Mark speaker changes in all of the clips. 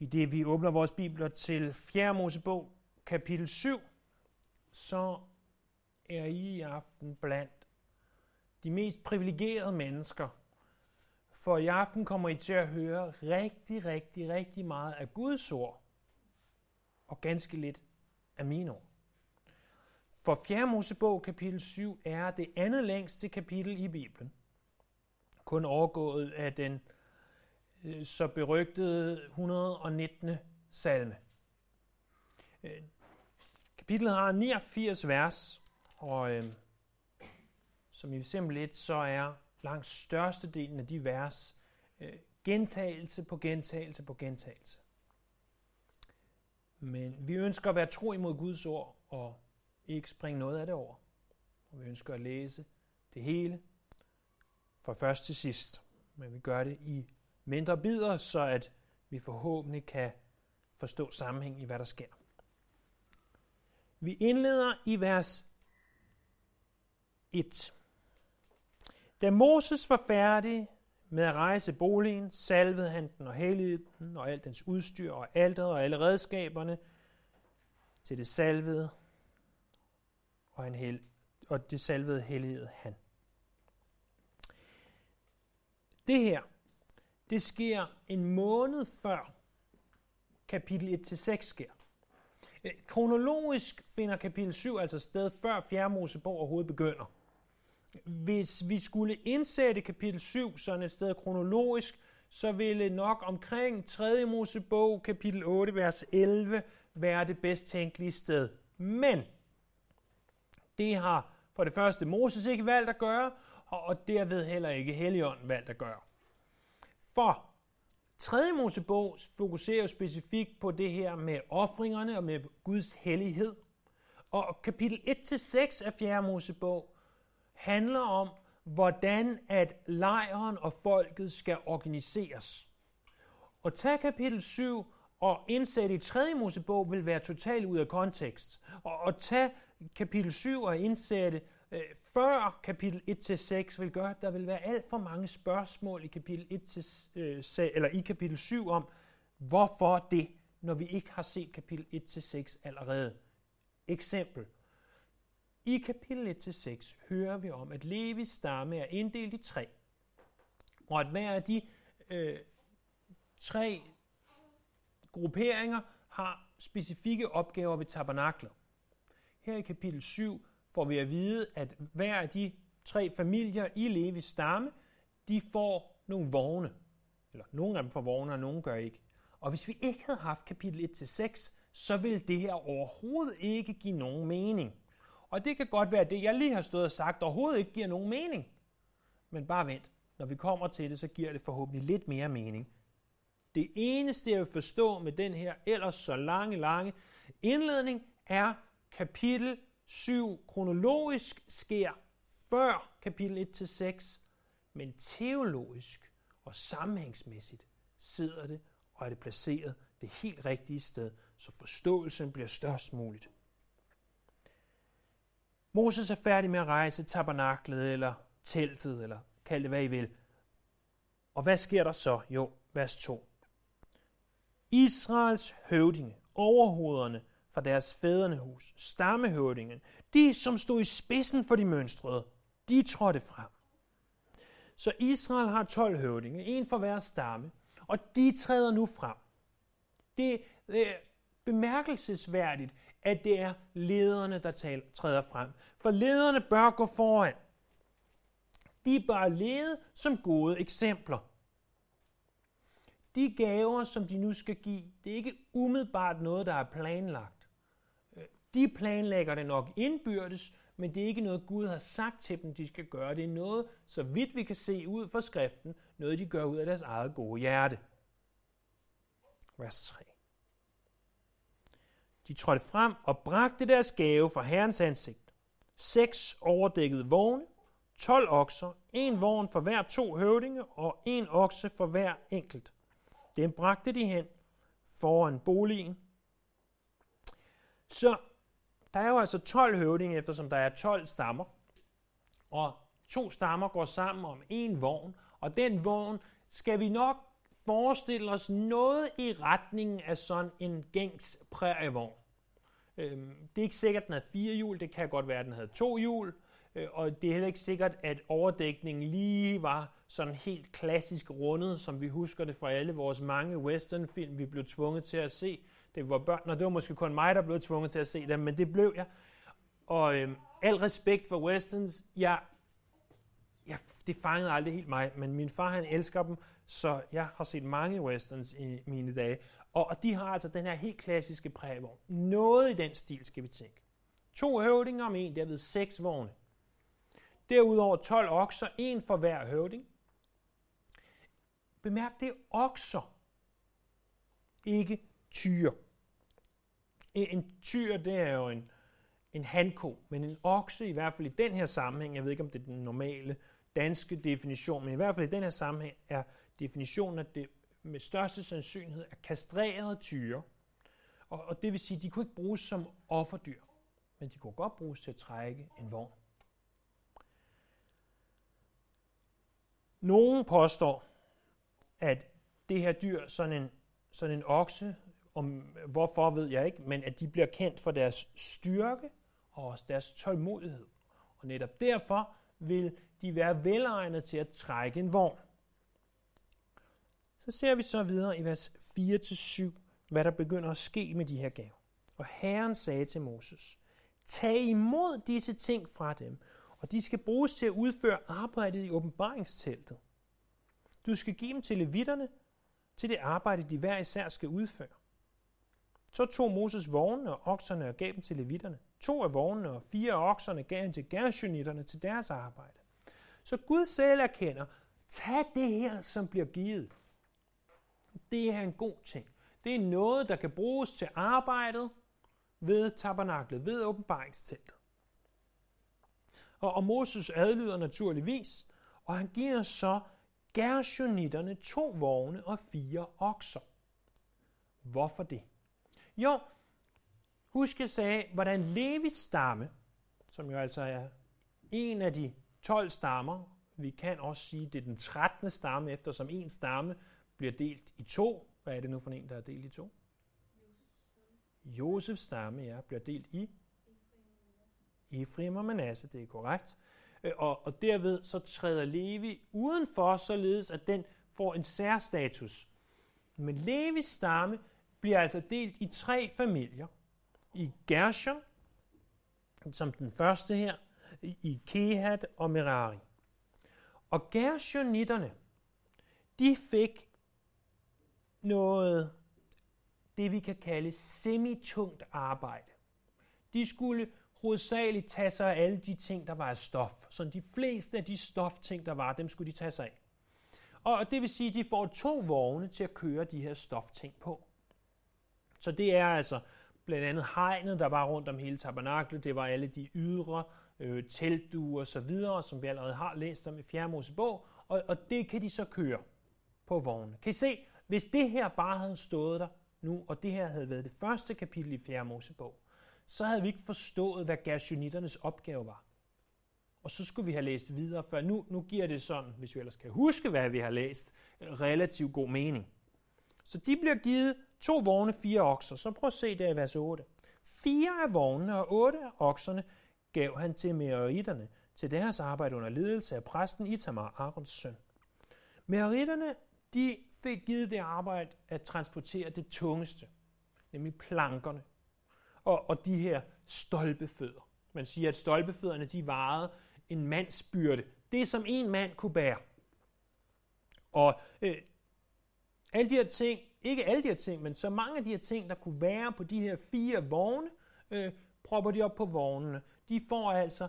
Speaker 1: I det vi åbner vores bibler til 4. Mosebog, kapitel 7, så er I i aften blandt de mest privilegerede mennesker. For i aften kommer I til at høre rigtig, rigtig, rigtig meget af Guds ord, og ganske lidt af mine ord. For 4. Mosebog, kapitel 7, er det andet længste kapitel i Bibelen. Kun overgået af den Øh, så berygtede 119. salme. Øh, kapitlet har 89 vers, og øh, som I simpelthen lidt, så er langt størstedelen af de vers øh, gentagelse på gentagelse på gentagelse. Men vi ønsker at være tro imod Guds ord og ikke springe noget af det over. Og vi ønsker at læse det hele fra først til sidst. Men vi gør det i mindre bidder, så at vi forhåbentlig kan forstå sammenhæng i, hvad der sker. Vi indleder i vers 1. Da Moses var færdig med at rejse boligen, salvede han den og helligede den og alt dens udstyr og alteret og alle redskaberne til det salvede, og, han hel, og det salvede helligede han. Det her det sker en måned før kapitel 1-6 sker. Øh, kronologisk finder kapitel 7 altså sted før 4. Mosebog overhovedet begynder. Hvis vi skulle indsætte kapitel 7 sådan et sted kronologisk, så ville nok omkring 3. Mosebog, kapitel 8, vers 11, være det bedst tænkelige sted. Men det har for det første Moses ikke valgt at gøre, og derved heller ikke Helligånden valgt at gøre. For 3. Mosebog fokuserer jo specifikt på det her med offringerne og med Guds hellighed. Og kapitel 1-6 af 4. Mosebog handler om, hvordan at lejren og folket skal organiseres. Og tage kapitel 7 og indsætte i 3. Mosebog vil være totalt ud af kontekst. Og at tage kapitel 7 og indsætte øh, før kapitel 1-6 vil gøre, at der vil være alt for mange spørgsmål i kapitel, 1 til, øh, eller i kapitel 7 om, hvorfor det, når vi ikke har set kapitel 1-6 allerede. Eksempel. I kapitel 1-6 hører vi om, at Levis stamme er inddelt i tre, og at hver af de øh, tre grupperinger har specifikke opgaver ved tabernakler. Her i kapitel 7 får vi at vide, at hver af de tre familier i Levis stamme, de får nogle vogne. Eller nogle af dem får vogne, og nogle gør ikke. Og hvis vi ikke havde haft kapitel 1-6, så ville det her overhovedet ikke give nogen mening. Og det kan godt være, at det, jeg lige har stået og sagt, overhovedet ikke giver nogen mening. Men bare vent. Når vi kommer til det, så giver det forhåbentlig lidt mere mening. Det eneste, jeg vil forstå med den her ellers så lange, lange indledning, er kapitel 7 kronologisk sker før kapitel 1-6, men teologisk og sammenhængsmæssigt sidder det og er det placeret det helt rigtige sted, så forståelsen bliver størst muligt. Moses er færdig med at rejse tabernaklet eller teltet, eller kald det hvad I vil. Og hvad sker der så? Jo, vers 2. Israels høvdinge, overhovederne, fra deres fædrenehus, stammehøvdingen, de som stod i spidsen for de mønstrede, de trådte frem. Så Israel har 12 høvdinge, en for hver stamme, og de træder nu frem. Det er bemærkelsesværdigt, at det er lederne, der træder frem. For lederne bør gå foran. De bør lede som gode eksempler. De gaver, som de nu skal give, det er ikke umiddelbart noget, der er planlagt. De planlægger det nok indbyrdes, men det er ikke noget, Gud har sagt til dem, de skal gøre. Det er noget, så vidt vi kan se ud fra skriften, noget de gør ud af deres eget gode hjerte. Vers 3. De trådte frem og bragte deres gave fra Herrens ansigt. Seks overdækkede vogne, 12 okser, en vogn for hver to høvdinge og en okse for hver enkelt. Den bragte de hen foran boligen. Så der er jo altså 12 høvdinge, eftersom der er 12 stammer. Og to stammer går sammen om en vogn, og den vogn skal vi nok forestille os noget i retningen af sådan en gængs prærievogn. Øhm, det er ikke sikkert, at den havde fire hjul, det kan godt være, at den havde to hjul, øh, og det er heller ikke sikkert, at overdækningen lige var sådan helt klassisk rundet, som vi husker det fra alle vores mange westernfilm, vi blev tvunget til at se. Det var børn, og det var måske kun mig, der blev tvunget til at se dem, men det blev jeg. Og øhm, al respekt for westerns, jeg, jeg, det fangede aldrig helt mig, men min far han elsker dem, så jeg har set mange westerns i mine dage. Og, og de har altså den her helt klassiske prævogn. Noget i den stil skal vi tænke. To høvdinger om en, derved seks vogne. Derudover 12 okser, en for hver høvding. Bemærk, det er okser, ikke tyre. En tyr, det er jo en, en hanko, men en okse i hvert fald i den her sammenhæng, jeg ved ikke om det er den normale danske definition, men i hvert fald i den her sammenhæng er definitionen, at det med største sandsynlighed er kastrerede tyre. Og, og det vil sige, at de kunne ikke bruges som offerdyr, men de kunne godt bruges til at trække en vogn. Nogen påstår, at det her dyr, sådan en, sådan en okse, om hvorfor ved jeg ikke, men at de bliver kendt for deres styrke og også deres tålmodighed. Og netop derfor vil de være velegnet til at trække en vogn. Så ser vi så videre i vers 4-7, hvad der begynder at ske med de her gaver. Og Herren sagde til Moses, Tag imod disse ting fra dem, og de skal bruges til at udføre arbejdet i åbenbaringsteltet. Du skal give dem til levitterne, til det arbejde, de hver især skal udføre. Så tog Moses vognene og okserne og gav dem til levitterne. To af vognene og fire af okserne gav han til gershonitterne til deres arbejde. Så Gud selv erkender, tag det her, som bliver givet. Det er en god ting. Det er noget, der kan bruges til arbejdet ved tabernaklet, ved åbenbaringsteltet. Og, og Moses adlyder naturligvis, og han giver så gershonitterne to vogne og fire okser. Hvorfor det? Jo, husk jeg sagde, hvordan Levis stamme, som jo altså er en af de 12 stammer, vi kan også sige, det er den 13. stamme, eftersom en stamme bliver delt i to. Hvad er det nu for en, der er delt i to? Josefs stamme, ja, bliver delt i Ephraim og Manasse, det er korrekt. Øh, og, og derved så træder Levi udenfor, således at den får en særstatus. Men Levis stamme bliver altså delt i tre familier. I Gershon, som den første her, i Kehat og Merari. Og Gershonitterne, de fik noget, det vi kan kalde semitungt arbejde. De skulle hovedsageligt tage sig af alle de ting, der var af stof. Så de fleste af de stofting, der var, dem skulle de tage sig af. Og det vil sige, at de får to vogne til at køre de her stofting på. Så det er altså blandt andet hegnet, der var rundt om hele tabernaklet. Det var alle de ydre øh, teltduer og så videre, som vi allerede har læst om i 4. Mosebog. Og, og det kan de så køre på vognen. Kan I se, hvis det her bare havde stået der nu, og det her havde været det første kapitel i 4. Mosebog, så havde vi ikke forstået, hvad Gershonitternes opgave var. Og så skulle vi have læst videre, for nu, nu giver det sådan, hvis vi ellers kan huske, hvad vi har læst, relativt god mening. Så de bliver givet to vogne, fire okser. Så prøv at se der i vers 8. Fire af vognene og otte af okserne gav han til meritterne til deres arbejde under ledelse af præsten Itamar, Arons søn. Meritterne, de fik givet det arbejde at transportere det tungeste, nemlig plankerne og, og de her stolpefødder. Man siger, at stolpefødderne de varede en mands byrde. Det, som en mand kunne bære. Og øh, alle de her ting, ikke alle de her ting, men så mange af de her ting, der kunne være på de her fire vogne, øh, propper de op på vognene. De får altså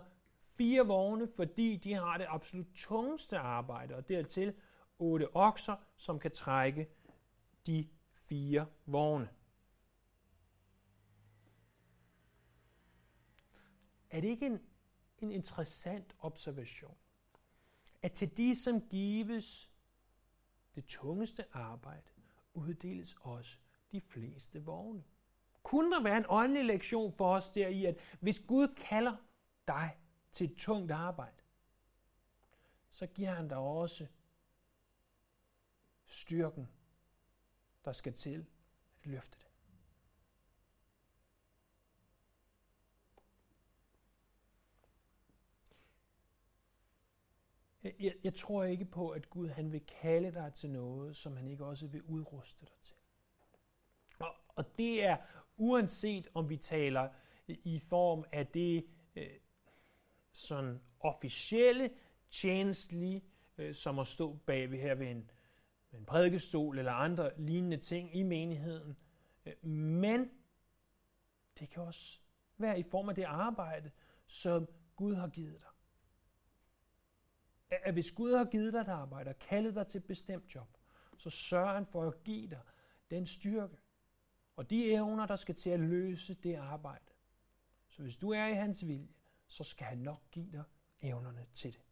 Speaker 1: fire vogne, fordi de har det absolut tungeste arbejde, og dertil otte okser, som kan trække de fire vogne. Er det ikke en, en interessant observation? At til de, som gives det tungeste arbejde, uddeles også de fleste vogne. Kunne der være en åndelig lektion for os der i, at hvis Gud kalder dig til et tungt arbejde, så giver han dig også styrken der skal til at løfte det. Jeg, jeg tror ikke på, at Gud han vil kalde dig til noget, som han ikke også vil udruste dig til. Og, og det er uanset om vi taler i form af det øh, sådan officielle, tjenestlige, øh, som at stå bag ved her ved en, ved en prædikestol eller andre lignende ting i menigheden. Øh, men det kan også være i form af det arbejde, som Gud har givet dig at hvis Gud har givet dig et arbejde og kaldet dig til et bestemt job, så sørger han for at give dig den styrke og de evner, der skal til at løse det arbejde. Så hvis du er i hans vilje, så skal han nok give dig evnerne til det.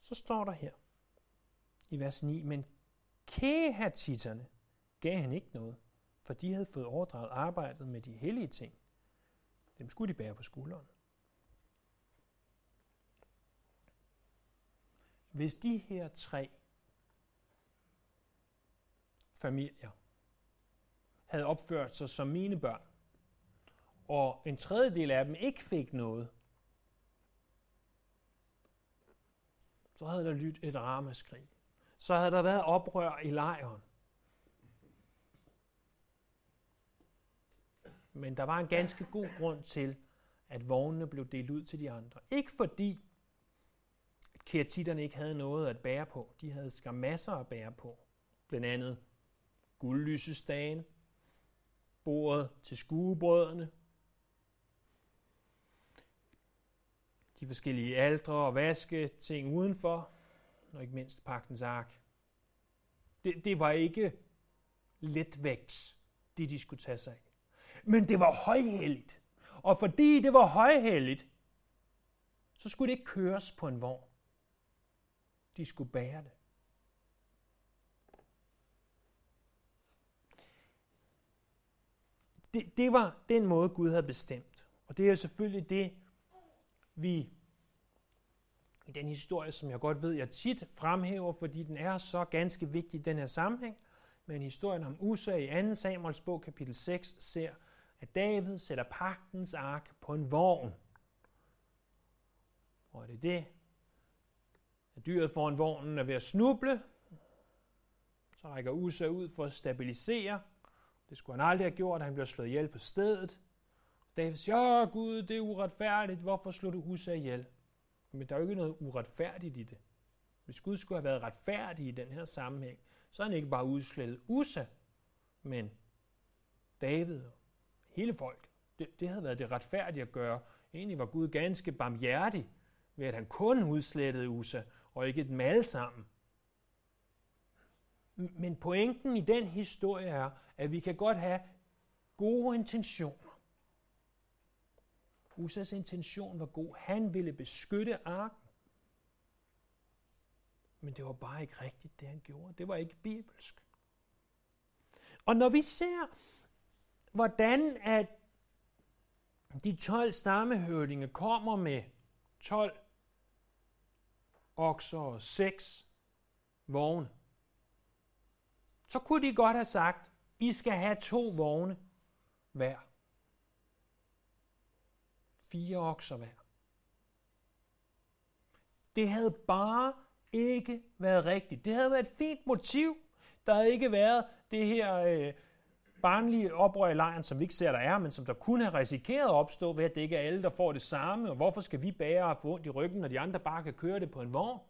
Speaker 1: Så står der her i vers 9, men kæhatitterne gav han ikke noget, for de havde fået overdraget arbejdet med de hellige ting. Dem skulle de bære på skulderen. Hvis de her tre familier havde opført sig som mine børn, og en tredjedel af dem ikke fik noget, så havde der lyttet et ramaskrig. Så havde der været oprør i lejren. Men der var en ganske god grund til, at vognene blev delt ud til de andre. Ikke fordi keratitterne ikke havde noget at bære på. De havde skam masser at bære på. Blandt andet guldlysestagen, bordet til skuebrødrene, de forskellige aldre og vaske ting udenfor, og ikke mindst pagtens ark. Det, det var ikke letvægts, det de skulle tage sig af. Men det var højhelligt. Og fordi det var højhelligt, så skulle det ikke køres på en vogn. De skulle bære det. Det, det var den måde, Gud havde bestemt. Og det er selvfølgelig det, vi i den historie, som jeg godt ved, jeg tit fremhæver, fordi den er så ganske vigtig i den her sammenhæng, men historien om Usa i 2. Samuels bog, kapitel 6, ser, at David sætter pagtens ark på en vogn. Og det er det, at dyret foran vognen er ved at snuble, så rækker Usa ud for at stabilisere. Det skulle han aldrig have gjort, at han bliver slået ihjel på stedet. David siger, åh Gud, det er uretfærdigt, hvorfor slår du Usa ihjel? Men der er jo ikke noget uretfærdigt i det. Hvis Gud skulle have været retfærdig i den her sammenhæng, så er han ikke bare udslettet Usa, men David hele folk. Det, det havde været det retfærdige at gøre. Egentlig var Gud ganske barmhjertig ved, at han kun udslettede Usa, og ikke dem alle sammen. Men pointen i den historie er, at vi kan godt have gode intentioner. Usas intention var god. Han ville beskytte arken. Men det var bare ikke rigtigt, det han gjorde. Det var ikke bibelsk. Og når vi ser hvordan at de 12 stammehøvdinge kommer med 12 okser og 6 vogne, så kunne de godt have sagt, I skal have to vogne hver. Fire okser hver. Det havde bare ikke været rigtigt. Det havde været et fint motiv. Der havde ikke været det her øh, barnlige oprør i lejren, som vi ikke ser, der er, men som der kunne have risikeret at opstå ved, at det ikke er alle, der får det samme, og hvorfor skal vi bære og få ondt i ryggen, når de andre bare kan køre det på en vogn?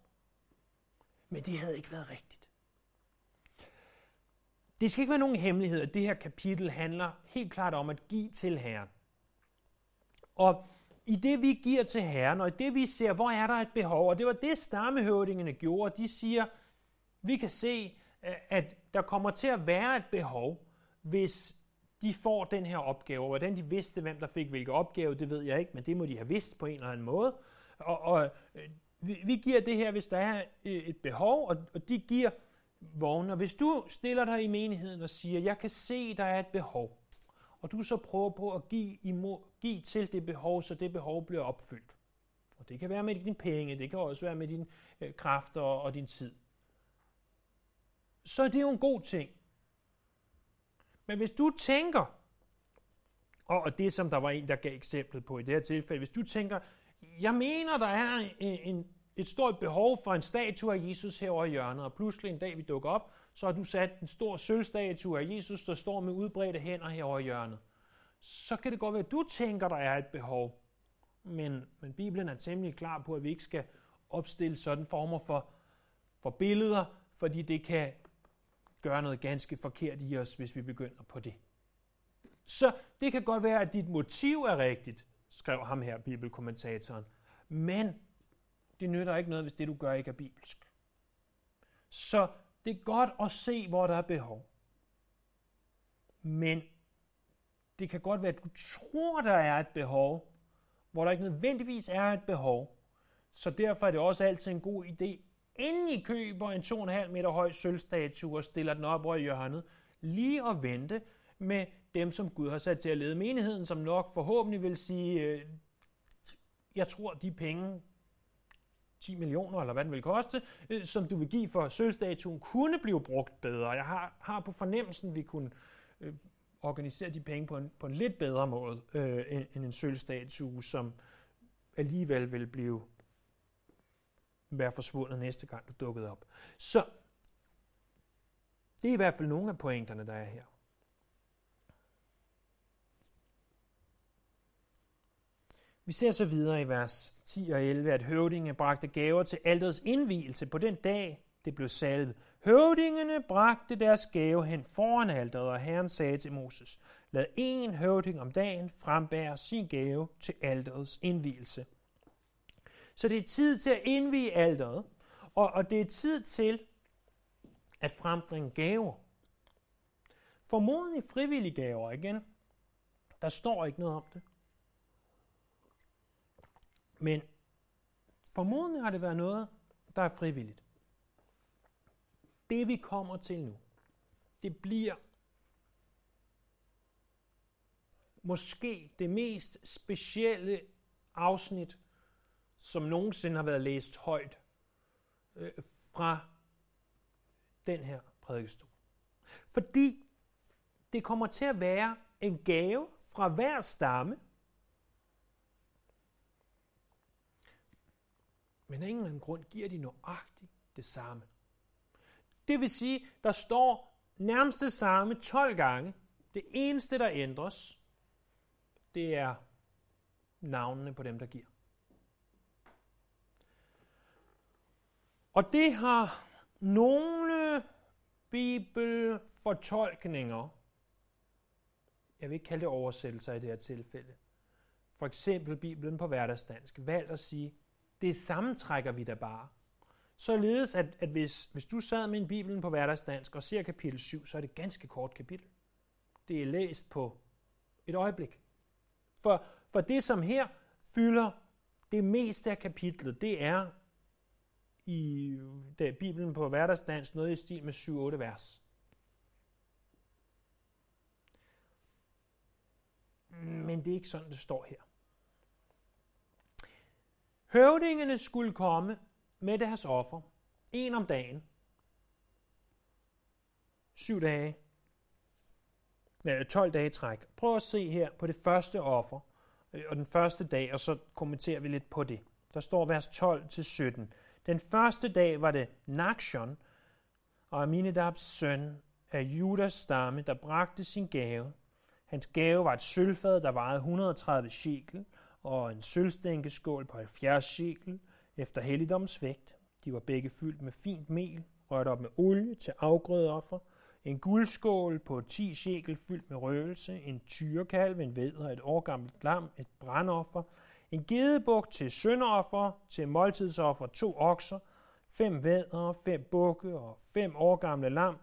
Speaker 1: Men det havde ikke været rigtigt. Det skal ikke være nogen hemmelighed, at det her kapitel handler helt klart om at give til Herren. Og i det vi giver til Herren, og i det vi ser, hvor er der et behov, og det var det stammehøvdingene gjorde, de siger, vi kan se, at der kommer til at være et behov, hvis de får den her opgave. Hvordan de vidste, hvem der fik hvilke opgave, det ved jeg ikke, men det må de have vidst på en eller anden måde. Og, og øh, vi, vi giver det her, hvis der er øh, et behov, og, og de giver vogne. Og hvis du stiller dig i menigheden og siger, jeg kan se, der er et behov, og du så prøver på at give, imod, give til det behov, så det behov bliver opfyldt. Og det kan være med dine penge, det kan også være med dine øh, kræfter og, og din tid. Så er det jo en god ting. Men hvis du tænker, og det som der var en, der gav eksemplet på i det her tilfælde, hvis du tænker, jeg mener, der er en, en, et stort behov for en statue af Jesus herovre i hjørnet, og pludselig en dag vi dukker op, så har du sat en stor sølvstatue af Jesus, der står med udbredte hænder herovre i hjørnet. Så kan det godt være, at du tænker, der er et behov. Men, men Bibelen er temmelig klar på, at vi ikke skal opstille sådan former for, for billeder, fordi det kan gøre noget ganske forkert i os, hvis vi begynder på det. Så det kan godt være, at dit motiv er rigtigt, skrev ham her, bibelkommentatoren. Men det nytter ikke noget, hvis det du gør ikke er bibelsk. Så det er godt at se, hvor der er behov. Men det kan godt være, at du tror, der er et behov, hvor der ikke nødvendigvis er et behov. Så derfor er det også altid en god idé, inden I køber en 2,5 meter høj sølvstatue og stiller den op over hjørnet, lige at vente med dem, som Gud har sat til at lede menigheden, som nok forhåbentlig vil sige, øh, jeg tror, de penge, 10 millioner, eller hvad den vil koste, øh, som du vil give for sølvstatuen, kunne blive brugt bedre. Jeg har, har på fornemmelsen, at vi kunne øh, organisere de penge på en, på en lidt bedre måde, øh, end en sølvstatue, som alligevel vil blive være forsvundet næste gang, du dukkede op. Så det er i hvert fald nogle af pointerne, der er her. Vi ser så videre i vers 10 og 11, at høvdinge bragte gaver til alderets indvielse på den dag, det blev salvet. Høvdingene bragte deres gave hen foran alderet, og Herren sagde til Moses, lad en høvding om dagen frembære sin gave til alderets indvielse. Så det er tid til at indvige alderet, og, og det er tid til at frembringe gaver. Formodentlig frivillige gaver igen. Der står ikke noget om det. Men formodentlig har det været noget, der er frivilligt. Det vi kommer til nu, det bliver måske det mest specielle afsnit, som nogensinde har været læst højt øh, fra den her prædikestol. Fordi det kommer til at være en gave fra hver stamme, Men af en eller anden grund giver de nøjagtigt det samme. Det vil sige, der står nærmest det samme 12 gange. Det eneste, der ændres, det er navnene på dem, der giver. Og det har nogle bibelfortolkninger, jeg vil ikke kalde det oversættelser i det her tilfælde, for eksempel Bibelen på hverdagsdansk, valgt at sige, det sammentrækker vi da bare. Således, at, at hvis, hvis du sad med en Bibelen på hverdagsdansk og ser kapitel 7, så er det et ganske kort kapitel. Det er læst på et øjeblik. For, for det, som her fylder det meste af kapitlet, det er i da Bibelen på hverdagsdans noget i stil med 7-8 vers. Men det er ikke sådan, det står her. Høvdingene skulle komme med deres offer, en om dagen, syv dage, nej, 12 dage træk. Prøv at se her på det første offer, øh, og den første dag, og så kommenterer vi lidt på det. Der står vers 12-17. Den første dag var det Nakshon og Aminadabs søn af Judas stamme, der bragte sin gave. Hans gave var et sølvfad, der vejede 130 shekel, og en sølvstænkeskål på 70 shekel efter helligdomsvægt. De var begge fyldt med fint mel, rørt op med olie til afgrødeoffer, en guldskål på 10 shekel fyldt med røgelse, en tyrekalv, en vædder, et årgammelt lam, et brandoffer, en gedebuk til sønderoffer, til måltidsoffer to okser, fem vædder, fem bukke og fem år gamle lam.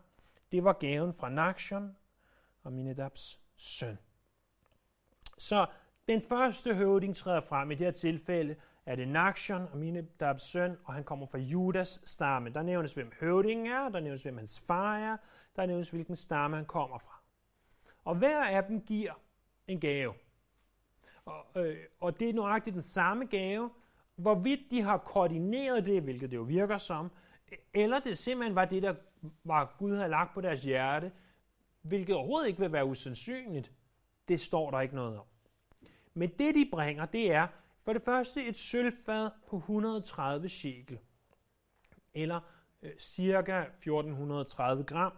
Speaker 1: Det var gaven fra Nakshon og Minedabs søn. Så den første høvding træder frem i det her tilfælde, er det Nakshon og Minedabs søn, og han kommer fra Judas stamme. Der nævnes, hvem høvdingen er, der nævnes, hvem hans far er, der nævnes, hvilken stamme han kommer fra. Og hver af dem giver en gave. Og, øh, og det er nøjagtigt den samme gave, hvorvidt de har koordineret det, hvilket det jo virker som, eller det simpelthen var det, der var Gud havde lagt på deres hjerte, hvilket overhovedet ikke vil være usandsynligt, det står der ikke noget om. Men det, de bringer, det er for det første et sølvfad på 130 shekel, eller øh, cirka 1430 gram.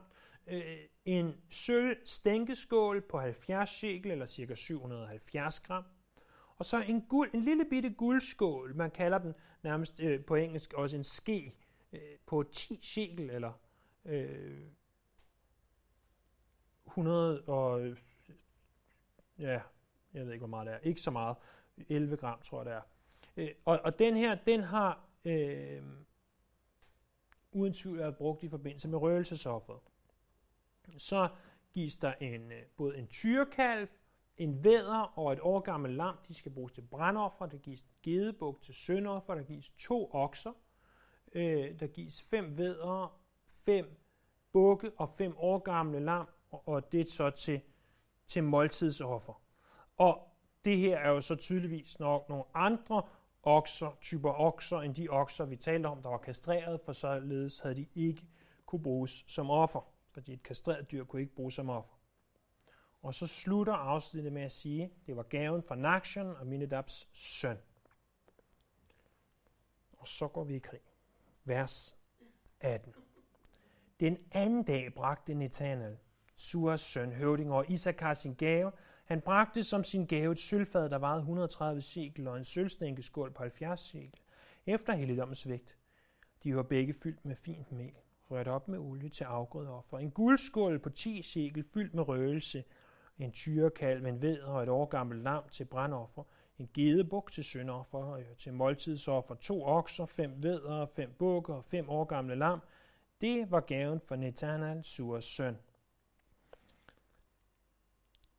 Speaker 1: Øh, en sølv stænkeskål på 70 shekel, eller cirka 770 gram. Og så en, guld, en lille bitte guldskål, man kalder den nærmest øh, på engelsk også en ske, øh, på 10 shekel, eller øh, 100 og, øh, ja, jeg ved ikke, hvor meget det er, ikke så meget, 11 gram, tror jeg det er. Øh, og, og den her, den har øh, uden tvivl været brugt i forbindelse med røgelsesoffret. Så gives der en, øh, både en tyrekalv, en væder og et år gammelt lam, de skal bruges til brandoffer, der gives gedebuk til syndoffer, der gives to okser, øh, der gives fem vædere, fem bukke og fem år gamle lam, og, og det er så til, til måltidsoffer. Og det her er jo så tydeligvis nok nogle andre okser, typer okser, end de okser, vi talte om, der var kastreret, for således havde de ikke kunne bruges som offer, fordi et kastreret dyr kunne ikke bruges som offer. Og så slutter afsnittet med at sige, det var gaven fra Nakshon og Minedabs søn. Og så går vi i krig. Vers 18. Den anden dag bragte Netanel, Suras søn, høvding over Isakar sin gave. Han bragte som sin gave et sølvfad, der vejede 130 sikkel og en sølvstænkeskål på 70 sikkel, efter helligdommens vægt. De var begge fyldt med fint mel, rørt op med olie til afgrødeoffer. En guldskål på 10 sikkel fyldt med røgelse, en tyrekalv, en ved og et årgammelt lam til brandoffer, en gedebuk til syndoffer, øh, til måltidsoffer, to okser, fem vedder, fem bukker og fem år gamle lam. Det var gaven for Netanel, Surs søn.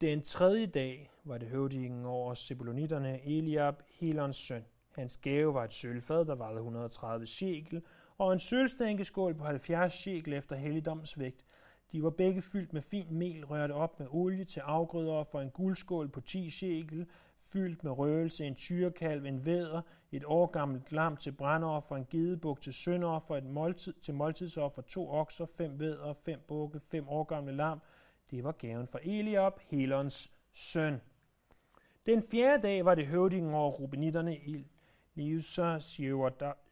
Speaker 1: Den tredje dag var det høvdingen over Zebulonitterne Eliab, Helons søn. Hans gave var et sølvfad, der vejede 130 shekel, og en sølvstænkeskål på 70 shekel efter helligdommens vægt. De var begge fyldt med fin mel, rørt op med olie til afgrøder for en guldskål på 10 shekel, fyldt med røgelse, en tyrekalv, en væder, et årgammelt lam til brandoffer, en gedebuk til syndoffer, et måltid til måltidsoffer, to okser, fem væder, fem bukke, fem årgamle lam. Det var gaven for Eliab, Helons søn. Den fjerde dag var det høvdingen over rubenitterne i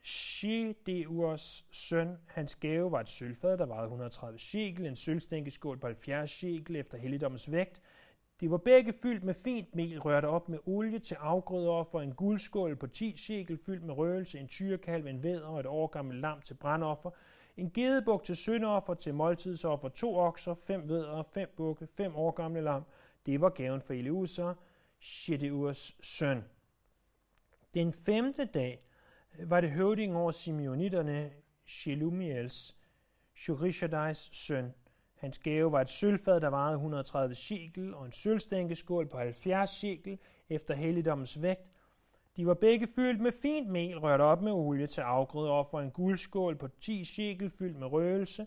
Speaker 1: Shedeurs søn. Hans gave var et sølvfad, der vejede 130 shekel, en sølvstænkeskål på 70 shekel efter helligdommens vægt, de var begge fyldt med fint mel, rørt op med olie til afgrødeoffer, en guldskål på 10 shekel fyldt med røgelse, en tyrekalv, en væder og et årgammelt lam til brandoffer, en gedebuk til syndoffer, til måltidsoffer, to okser, fem vædder, fem bukke, fem år gamle lam. Det var gaven for Eleuser, Shedeurs søn. Den femte dag var det høvding over Simeonitterne, Shelumiels, Shurishadais søn. Hans gave var et sølvfad, der vejede 130 shekel, og en sølvstænkeskål på 70 shekel efter helligdommens vægt. De var begge fyldt med fint mel, rørt op med olie til afgrøde for en guldskål på 10 shekel fyldt med røgelse,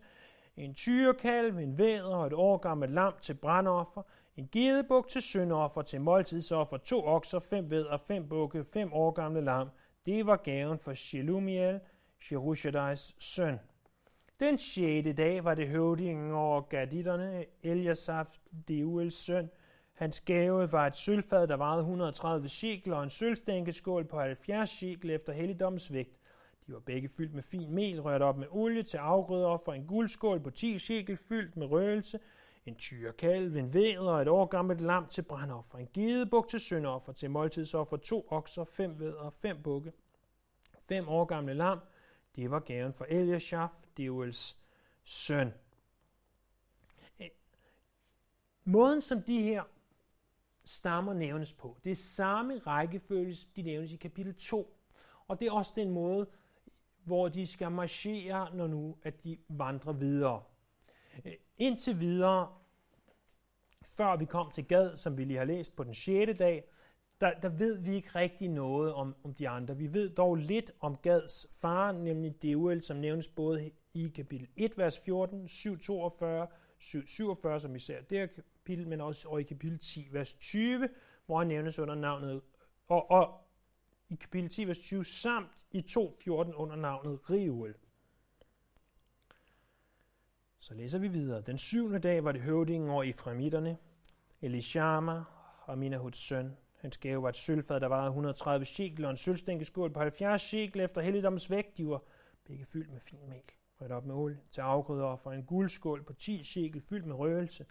Speaker 1: en tyrekalv, en væder og et årgammelt lam til brandoffer, en gedebuk til syndoffer, til måltidsoffer, to okser, fem væder, fem bukke, fem årgamle lam. Det var gaven for Shelumiel, Sherushadais søn. Den sjette dag var det høvdingen over gaditterne, Eliasaf, Deuels søn. Hans gave var et sølvfad, der vejede 130 shekel, og en sølvstænkeskål på 70 shekel efter helligdommens vægt. De var begge fyldt med fin mel, rørt op med olie til afgrøder for en guldskål på 10 shekel fyldt med røgelse, en tyrekalv, en væder og et år gammelt lam til brandoffer, en gedebuk til syndoffer, til måltidsoffer, to okser, fem væder, fem bukke, fem år gamle lam, det var gaven for Eliashaf, Deuels søn. Eh, måden, som de her stammer nævnes på, det er samme rækkefølge, de nævnes i kapitel 2. Og det er også den måde, hvor de skal marchere, når nu at de vandrer videre. Eh, Indtil videre, før vi kom til Gad, som vi lige har læst på den 6. dag, der, der ved vi ikke rigtig noget om, om de andre. Vi ved dog lidt om Gads far, nemlig Deuel, som nævnes både i kapitel 1, vers 14, 7, 42, 7, 47, som især ser det kapitel, men også og i kapitel 10, vers 20, hvor han nævnes under navnet. Og, og i kapitel 10, vers 20, samt i 2, 14 under navnet Reuel. Så læser vi videre. Den syvende dag var det høvdingen over Efraimitterne, Elishama og Minahuds søn. Hans gave var et sølvfad, der vejede 130 shekel, og en sølvstænkeskål på 70 shekel efter helligdommens vægt. De var begge fyldt med fin mel, rødt op med olie til afgrøder en guldskål på 10 shekel fyldt med røgelse,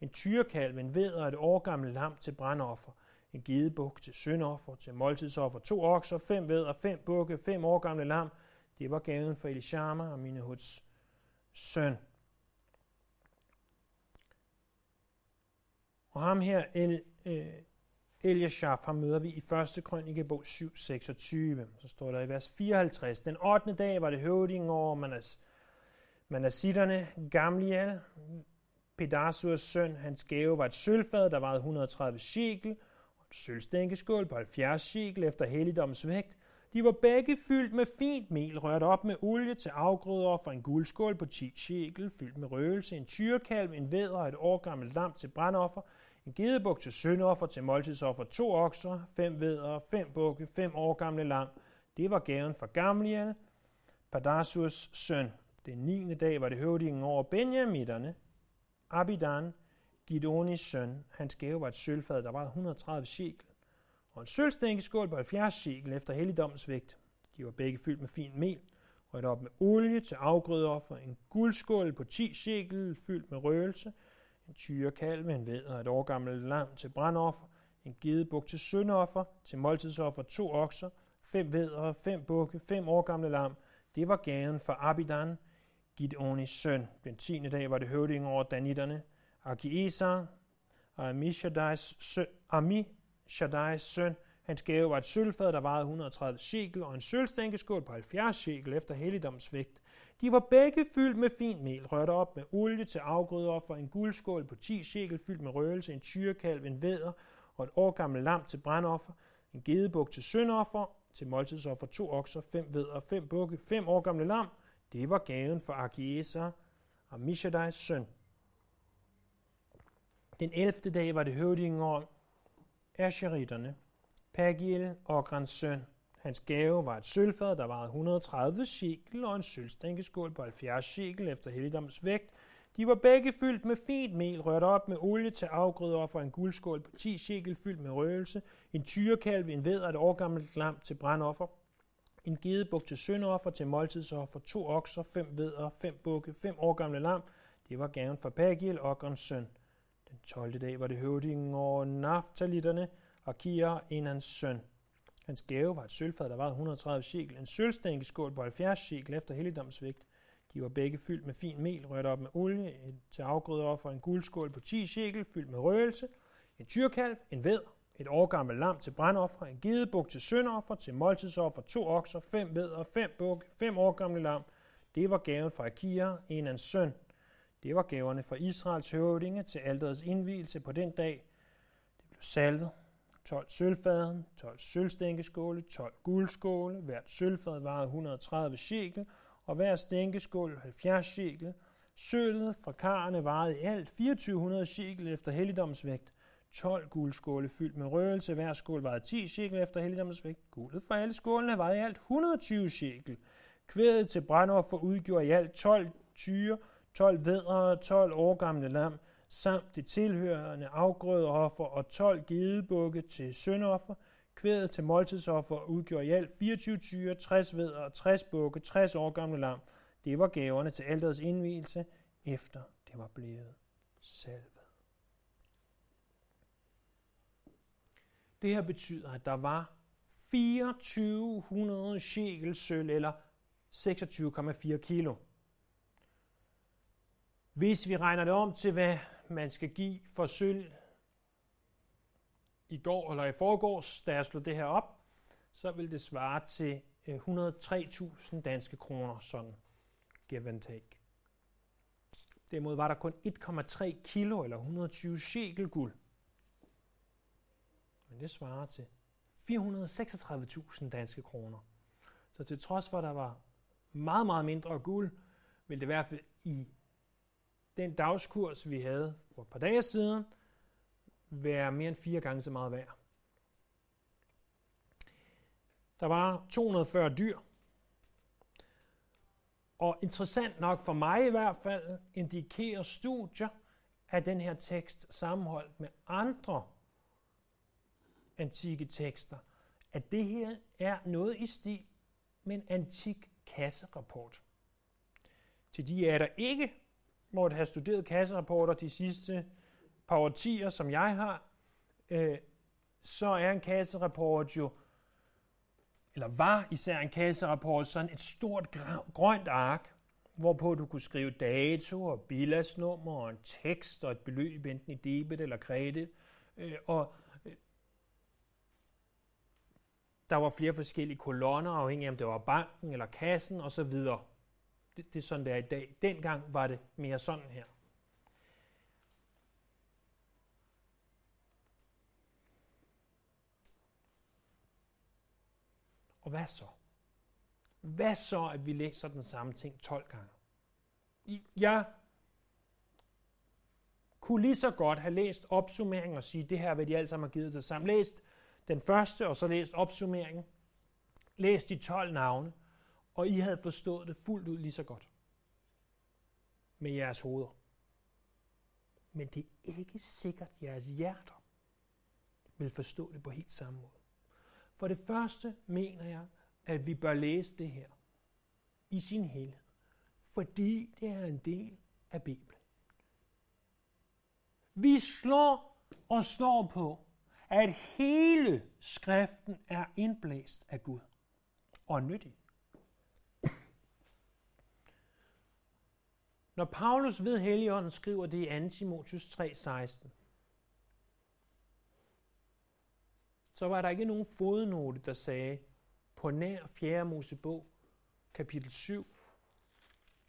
Speaker 1: en tyrekalv, en ved og et årgammelt lam til brandoffer, en gedebuk til syndoffer, til måltidsoffer, to okser, fem ved og fem bukke, fem årgamle lam. Det var gaven for Elishama og Minahuds søn. Og ham her, El, øh, Eliashaf, ham møder vi i 1. krønikebog 7, 26. Så står der i vers 54. Den 8. dag var det høvdingen over Manas, Manasitterne, Gamliel, Pedasurs søn. Hans gave var et sølvfad, der vejede 130 shekel, og et sølvstænkeskål på 70 shekel efter helligdommens vægt. De var begge fyldt med fint mel, rørt op med olie til afgrøder for en guldskål på 10 shekel, fyldt med røgelse, en tyrekalv, en væder og et årgammelt lam til brandoffer, en gedebuk til syndoffer, til måltidsoffer, to okser, fem vædder, fem bukke, fem år gamle lam. Det var gaven for Gamliel, Padasurs søn. Den 9. dag var det høvdingen over Benjamitterne, Abidan, Gidonis søn. Hans gave var et sølvfad, der var 130 shekel, og en sølvstænkeskål på 70 shekel efter helligdommens vægt. De var begge fyldt med fint mel, rødt op med olie til afgrødeoffer, en guldskål på 10 shekel fyldt med røgelse, en tyrekalv, en ved og et årgammelt lam til brandoffer, en gedebuk til syndoffer, til måltidsoffer to okser, fem vedder, fem bukke, fem år gamle lam. Det var gaven for Abidan, Gideonis søn. Den tiende dag var det høvding over danitterne, Akiesar og Amishadais søn, Amishadais søn. Hans gave var et sølvfad, der vejede 130 shekel, og en sølvstænkeskål på 70 shekel efter helligdoms vægt. De var begge fyldt med fint mel, rørt op med olie til afgrødeoffer, en guldskål på 10 shekel fyldt med røgelse, en tyrekalv, en væder og et årgammelt lam til brandoffer, en gedebuk til syndoffer, til måltidsoffer to okser, fem væder, fem bukke, fem år gamle lam. Det var gaven for Arkiesa og Mishadais søn. Den 11. dag var det høvdingen om Asheritterne, Pagiel og Grans søn, Hans gave var et sølvfad, der varede 130 shekel, og en sølvstænkeskål på 70 shekel efter helligdoms vægt. De var begge fyldt med fint mel, rørt op med olie til afgrøder for en guldskål på 10 shekel fyldt med røgelse, en tyrekalv, en ved og et årgammelt lam til brandoffer, en gedebuk til syndoffer, til måltidsoffer, to okser, fem vedder, fem bukke, fem årgamle lam. Det var gaven for Pagiel, Ogrens søn. Den 12. dag var det høvdingen over naftalitterne, og Kier, en hans søn. Hans gave var et sølvfad, der var 130 shekel, en sølvstænkeskål på 70 shekel efter helligdomsvægt. De var begge fyldt med fin mel, rørt op med olie, til afgrødeoffer, en guldskål på 10 shekel, fyldt med røgelse, en tyrkalv, en ved, et årgammelt lam til brandoffer, en gedebuk til syndoffer, til måltidsoffer, to okser, fem vedder, og fem buk, fem årgamle lam. Det var gaven fra Akia, en af søn. Det var gaverne fra Israels høvdinge til alderets indvielse på den dag. Det blev salvet, 12 sølvfaden, 12 sølvstænkeskåle, 12 guldskåle, hvert sølvfad varede 130 shekel, og hver stænkeskål 70 shekel. Sølvet fra karrene varede i alt 2400 shekel efter helligdomsvægt. 12 guldskåle fyldt med røgelse, hver skål vejede 10 shekel efter helligdomsvægt. Guldet fra alle skålene vejede i alt 120 shekel. Kvædet til brændoffer udgjorde i alt 12 tyre, 12 vedre, 12 årgamle lam, samt det tilhørende afgrødeoffer og 12 gedebukke til syndoffer. Kvædet til måltidsoffer udgjorde i alt 24 tyre, 60 ved og 60 bukke, 60 år gamle lam. Det var gaverne til alderets indvielse, efter det var blevet salvet. Det her betyder, at der var 2400 shekel sølv, eller 26,4 kilo. Hvis vi regner det om til, hvad man skal give for sølv i går eller i forgårs, da jeg slog det her op, så vil det svare til øh, 103.000 danske kroner, sådan give and take. Derimod var der kun 1,3 kilo eller 120 shekel guld. Men det svarer til 436.000 danske kroner. Så til trods for, at der var meget, meget mindre guld, vil det i hvert fald i den dagskurs, vi havde for et par dage siden, være mere end fire gange så meget værd. Der var 240 dyr. Og interessant nok for mig i hvert fald, indikerer studier af den her tekst sammenholdt med andre antikke tekster, at det her er noget i stil med en antik kasserapport. Til de er der ikke måtte have studeret kasserapporter de sidste par årtier, som jeg har, øh, så er en kasserapport jo, eller var især en kasserapport, sådan et stort grønt ark, hvorpå du kunne skrive dato og bilagsnummer og en tekst og et beløb, enten i debit eller kredit. Øh, og øh, der var flere forskellige kolonner, afhængig af om det var banken eller kassen osv. Det, det er sådan, det er i dag. Dengang var det mere sådan her. Og hvad så? Hvad så, at vi læser den samme ting 12 gange? Jeg kunne lige så godt have læst opsummeringen og sige, det her hvad de alle sammen har givet sig sammen. Læst den første, og så læst opsummeringen. Læst de 12 navne, og I havde forstået det fuldt ud lige så godt. Med jeres hoveder. Men det er ikke sikkert, at jeres hjerter vil forstå det på helt samme måde. For det første mener jeg, at vi bør læse det her i sin helhed, fordi det er en del af Bibelen. Vi slår og står på, at hele skriften er indblæst af Gud og nyttig. Når Paulus ved Helligånden skriver det i 2. Timotheus 3:16, så var der ikke nogen fodnote, der sagde, på nær 4. Mosebog, kapitel 7,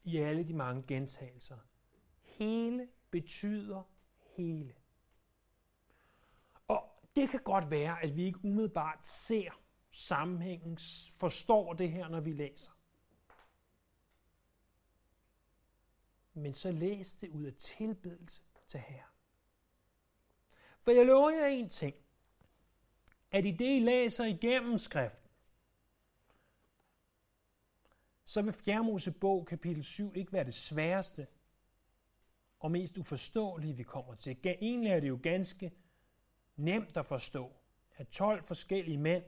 Speaker 1: i alle de mange gentagelser. Hele betyder hele. Og det kan godt være, at vi ikke umiddelbart ser sammenhængen, forstår det her, når vi læser. Men så læs det ud af tilbedelse til Herren. For jeg lover jer en ting, at i det, I læser igennem skriften, så vil 4. Mosebog kapitel 7 ikke være det sværeste og mest uforståelige, vi kommer til. Egentlig er det jo ganske nemt at forstå, at 12 forskellige mænd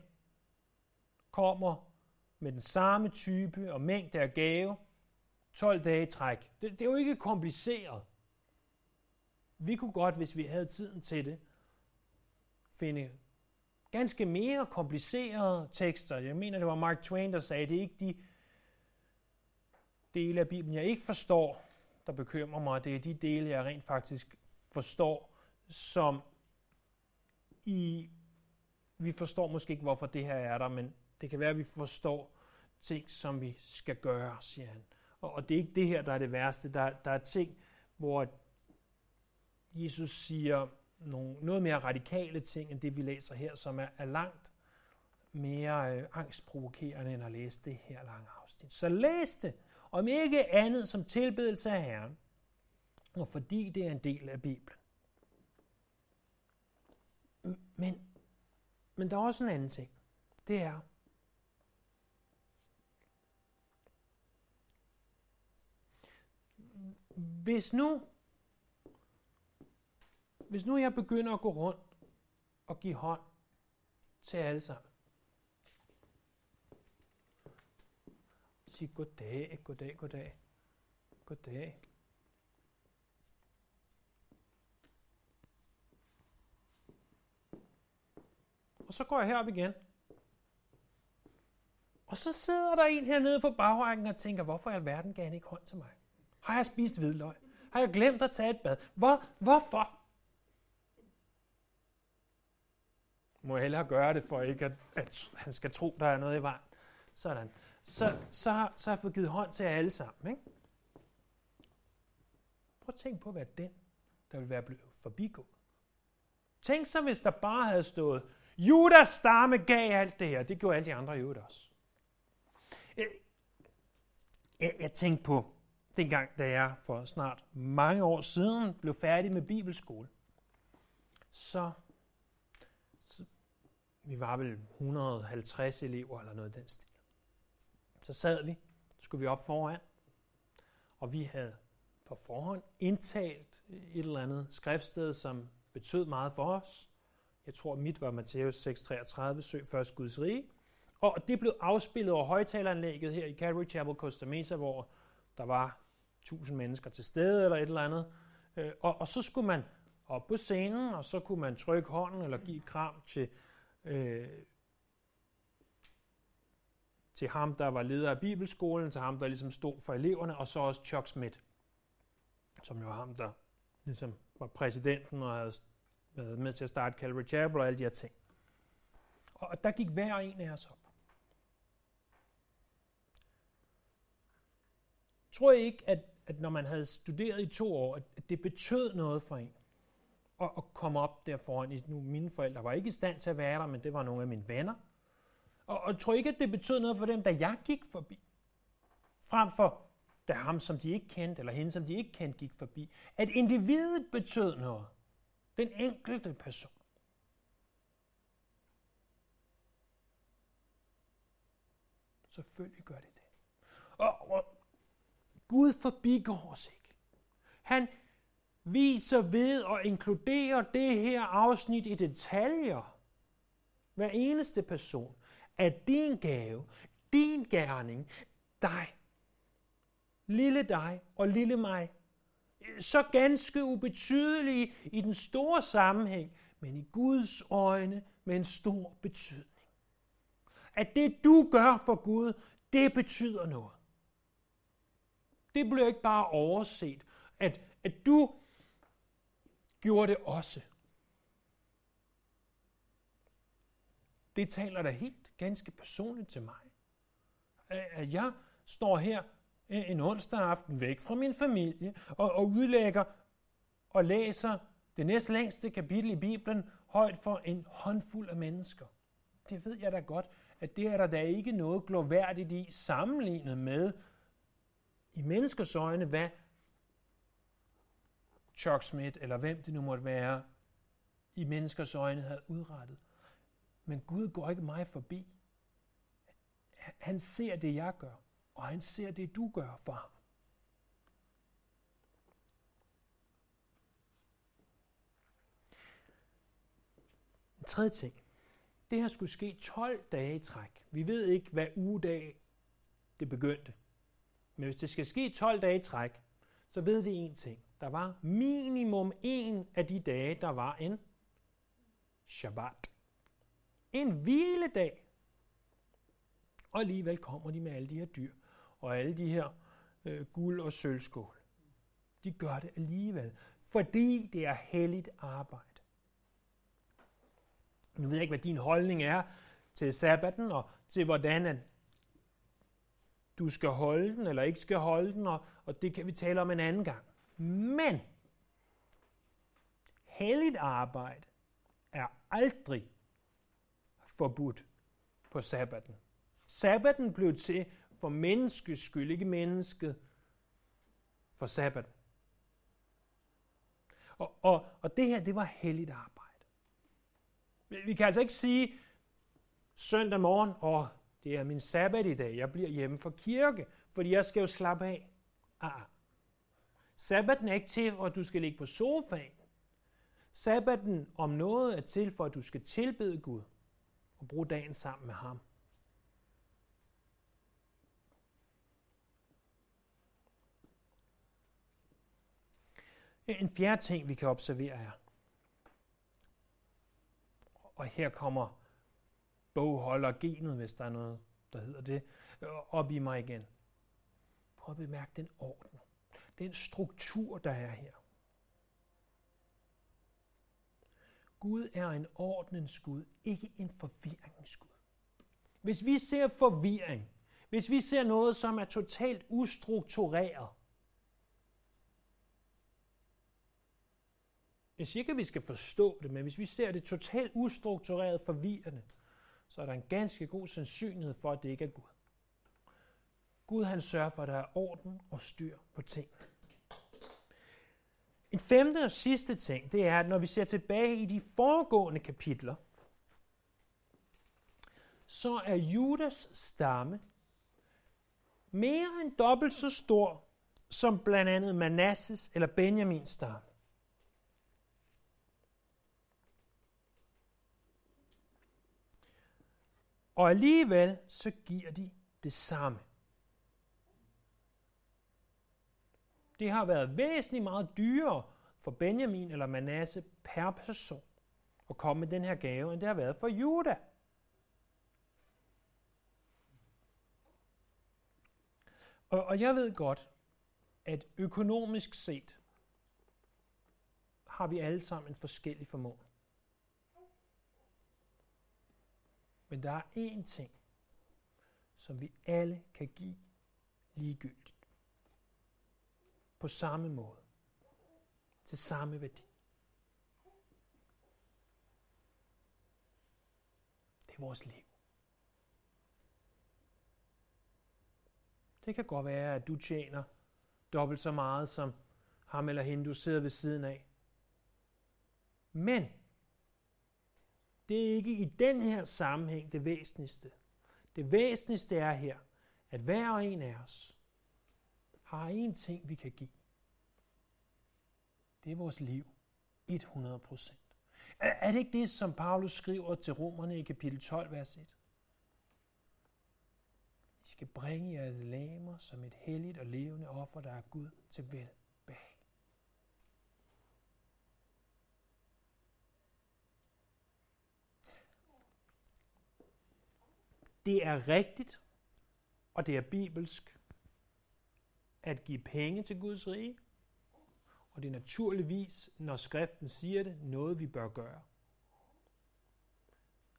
Speaker 1: kommer med den samme type og mængde af gave 12 dage i træk. Det, det er jo ikke kompliceret. Vi kunne godt, hvis vi havde tiden til det, finde ganske mere komplicerede tekster. Jeg mener, det var Mark Twain, der sagde, at det er ikke de dele af Bibelen, jeg ikke forstår, der bekymrer mig. Det er de dele, jeg rent faktisk forstår, som i... Vi forstår måske ikke, hvorfor det her er der, men det kan være, at vi forstår ting, som vi skal gøre, siger han. Og, og det er ikke det her, der er det værste. Der, der er ting, hvor Jesus siger nogle, noget mere radikale ting, end det vi læser her, som er, er langt mere øh, angstprovokerende, end at læse det her lange afsnit. Så læs det, om ikke andet som tilbedelse af Herren, og fordi det er en del af Bibelen. Men, men der er også en anden ting. Det er, hvis nu, hvis nu jeg begynder at gå rundt og give hånd til alle sammen, sige goddag, goddag, goddag, goddag. Og så går jeg herop igen. Og så sidder der en hernede på bagrækken og tænker, hvorfor i alverden gav han ikke hånd til mig? Har jeg spist hvidløg? Har jeg glemt at tage et bad? Hvor, hvorfor? Må jeg hellere gøre det, for ikke at, at han skal tro, der er noget i vejen. Sådan så, så, har, så har jeg fået givet hånd til jer alle sammen. Ikke? Prøv at tænk på hvad den, der vil være blevet forbigået. Tænk så, hvis der bare havde stået, Judas stamme gav alt det her. Det gjorde alle de andre i øvrigt også. Jeg, jeg, jeg tænkte på dengang, da jeg for snart mange år siden blev færdig med bibelskole. Så, så vi var vel 150 elever eller noget i den stil. Så sad vi, skulle vi op foran, og vi havde på forhånd indtalt et eller andet skriftsted, som betød meget for os. Jeg tror, mit var Matthæus 6:33, søg først Guds rige. Og det blev afspillet over højtaleranlægget her i Calvary Chapel, Costa Mesa, hvor der var 1000 mennesker til stede eller et eller andet. Øh, og, og så skulle man op på scenen, og så kunne man trykke hånden eller give kram til, øh, til ham, der var leder af bibelskolen, til ham, der ligesom stod for eleverne, og så også Chuck Smith, som jo var ham, der ligesom var præsidenten og havde været med til at starte Calvary Chapel og alle de her ting. Og der gik hver en af os op. Tror jeg ikke, at, at når man havde studeret i to år, at det betød noget for en at, at komme op der foran. Nu, mine forældre var ikke i stand til at være der, men det var nogle af mine venner. Og, og tror ikke, at det betød noget for dem, da jeg gik forbi. Frem for da ham, som de ikke kendte, eller hende, som de ikke kendte, gik forbi. At individet betød noget. Den enkelte person. Selvfølgelig gør det det. Og, og Gud forbigår os ikke. Han viser ved at inkludere det her afsnit i detaljer. Hver eneste person. At din gave, din gerning, dig, lille dig og lille mig, så ganske ubetydelige i den store sammenhæng, men i Guds øjne med en stor betydning. At det du gør for Gud, det betyder noget. Det blev ikke bare overset, at, at du gjorde det også. Det taler da helt ganske personligt til mig. At jeg står her en onsdag aften væk fra min familie og, og udlægger og læser det næst længste kapitel i Bibelen højt for en håndfuld af mennesker. Det ved jeg da godt, at det er der da ikke noget gloværdigt i sammenlignet med i menneskers øjne, hvad Chuck Smith, eller hvem det nu måtte være, i menneskers øjne havde udrettet. Men Gud går ikke mig forbi. Han ser det, jeg gør, og han ser det, du gør for ham. En tredje ting. Det her skulle ske 12 dage i træk. Vi ved ikke, hvad ugedag det begyndte. Men hvis det skal ske 12 dage i træk, så ved vi én ting. Der var minimum en af de dage, der var en Shabbat. En hviledag. Og alligevel kommer de med alle de her dyr og alle de her øh, guld- og sølvskål. De gør det alligevel, fordi det er helligt arbejde. Nu ved jeg ikke, hvad din holdning er til sabbaten og til hvordan at du skal holde den eller ikke skal holde den, og, og det kan vi tale om en anden gang. Men helligt arbejde er aldrig forbudt på sabbaten. Sabbaten blev til for menneskets skyld, ikke mennesket for sabbaten. Og, og, og det her, det var helligt arbejde. Vi kan altså ikke sige søndag morgen, og det er min sabbat i dag, jeg bliver hjemme fra kirke, fordi jeg skal jo slappe af. Ah, ah, Sabbaten er ikke til, for at du skal ligge på sofaen. Sabbaten om noget er til, for at du skal tilbede Gud og bruge dagen sammen med ham. En fjerde ting, vi kan observere er, og her kommer bogholdergenet, hvis der er noget, der hedder det, øh, op i mig igen. Prøv at bemærke den orden den struktur, der er her. Gud er en ordnens Gud, ikke en forvirringens Gud. Hvis vi ser forvirring, hvis vi ser noget, som er totalt ustruktureret, jeg siger ikke, at vi skal forstå det, men hvis vi ser det totalt ustruktureret forvirrende, så er der en ganske god sandsynlighed for, at det ikke er Gud. Gud han sørger for, at der er orden og styr på ting. En femte og sidste ting, det er, at når vi ser tilbage i de foregående kapitler, så er Judas stamme mere end dobbelt så stor som blandt andet Manasses eller Benjamins stamme. Og alligevel så giver de det samme. Det har været væsentligt meget dyrere for Benjamin eller Manasse per person at komme med den her gave, end det har været for Juda. Og, og jeg ved godt, at økonomisk set har vi alle sammen en forskellig formål. Men der er én ting, som vi alle kan give ligegyldigt. På samme måde. Til samme værdi. Det er vores liv. Det kan godt være, at du tjener dobbelt så meget som ham eller hende, du sidder ved siden af. Men det er ikke i den her sammenhæng det væsentligste. Det væsentligste er her, at hver og en af os har en ting, vi kan give. Det er vores liv. 100 procent. Er det ikke det, som Paulus skriver til romerne i kapitel 12, vers 1? I skal bringe jeres lamer som et helligt og levende offer, der er Gud til vel Det er rigtigt, og det er bibelsk, at give penge til Guds rige, og det er naturligvis, når skriften siger det, noget vi bør gøre.